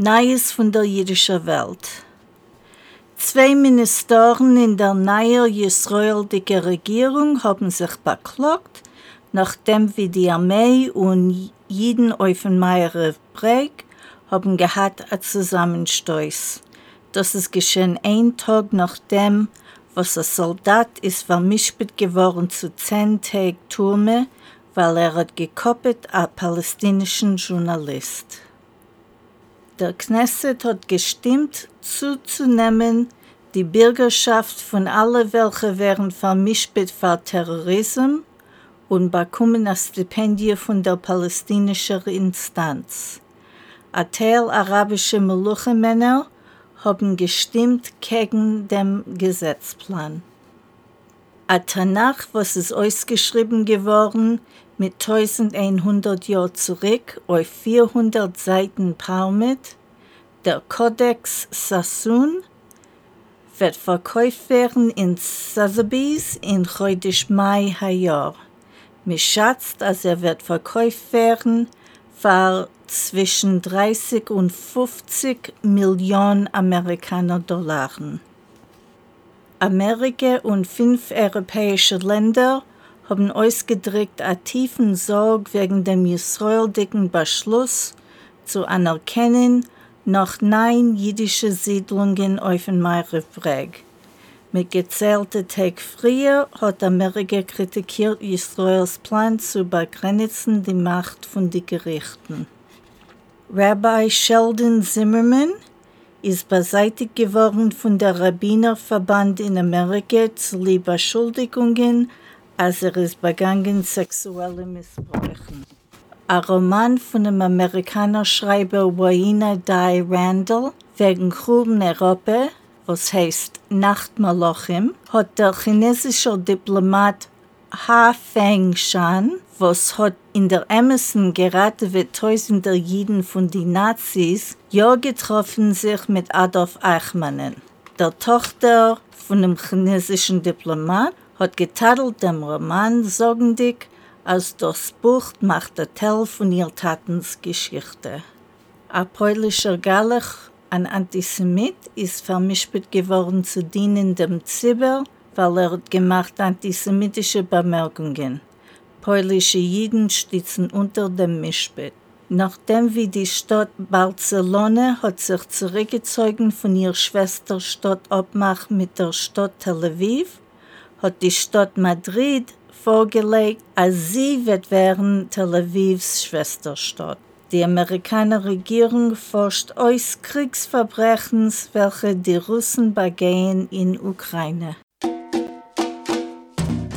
Neues von der jüdischen Welt. Zwei Ministerien in der neuen israelischen Regierung haben sich beklagt, nachdem wie die Armee und jeden auf den Meier Breg haben gehabt ein Zusammenstoß. Das ist geschehen ein Tag nachdem, was ein Soldat ist vermischt geworden zu zehn Tagen Turme, weil er hat gekoppelt einen palästinischen Journalist. Der Knesset hat gestimmt, zuzunehmen, die Bürgerschaft von allen, welche wären vermischt für Terrorismus und bekommen ein Stipendium von der palästinischen Instanz. Ein Teil arabischer Meluchenmänner haben gestimmt gegen den Gesetzplan. A Tanach, was ist ausgeschrieben geworden, mit 1100 Jahren zurück auf 400 Seiten Parmet, der Codex Sassoon, wird verkauft werden in Sotheby's in Chodesh Mai Hayor. Mir schätzt, dass er wird verkauft werden für zwischen 30 und 50 Millionen Amerikaner Dollar. Amerika und fünf europäische Länder haben ausgedrückt eine tiefen Sorge wegen dem israelischen Beschluss zu anerkennen noch neun jüdische Siedlungen auf dem Meerebreg. Mit gezählten Tagen früher hat Amerika kritikiert Israels Plan zu begrenzen die Macht von den Gerichten. Rabbi Sheldon Zimmerman ist beseitigt geworden von der Rabbinerverband in Amerika zu Beschuldigungen als er ist begangen sexuelle Missbrauchen. Ein Roman von dem Amerikaner-Schreiber Waina Dai Randall wegen Chum Europa, was heißt Nachtmalochim, hat der chinesische Diplomat Ha Feng Shan, was hat in der Emerson gerade wie tausender Jiden von den Nazis, ja getroffen sich mit Adolf Eichmannen, der Tochter von dem chinesischen Diplomat hat getadelt dem Roman sorgendig, als das Buch macht der Teil von ihr Tatens Geschichte. Ein polnischer Galach, ein Antisemit, ist vermischt geworden zu dienen dem Zibber, weil er gemacht antisemitische Bemerkungen. Polnische Jiden stützen unter dem Mischbett. Nachdem wie die Stadt Barcelona hat sich zurückgezogen von ihrer Schwesterstadt Abmach mit der Stadt Tel Aviv, hat die Stadt Madrid vorgelegt, als sie wird werden Tel Avivs Schwesterstadt. Die amerikanische Regierung forscht aus Kriegsverbrechens, welche die Russen begehen in Ukraine.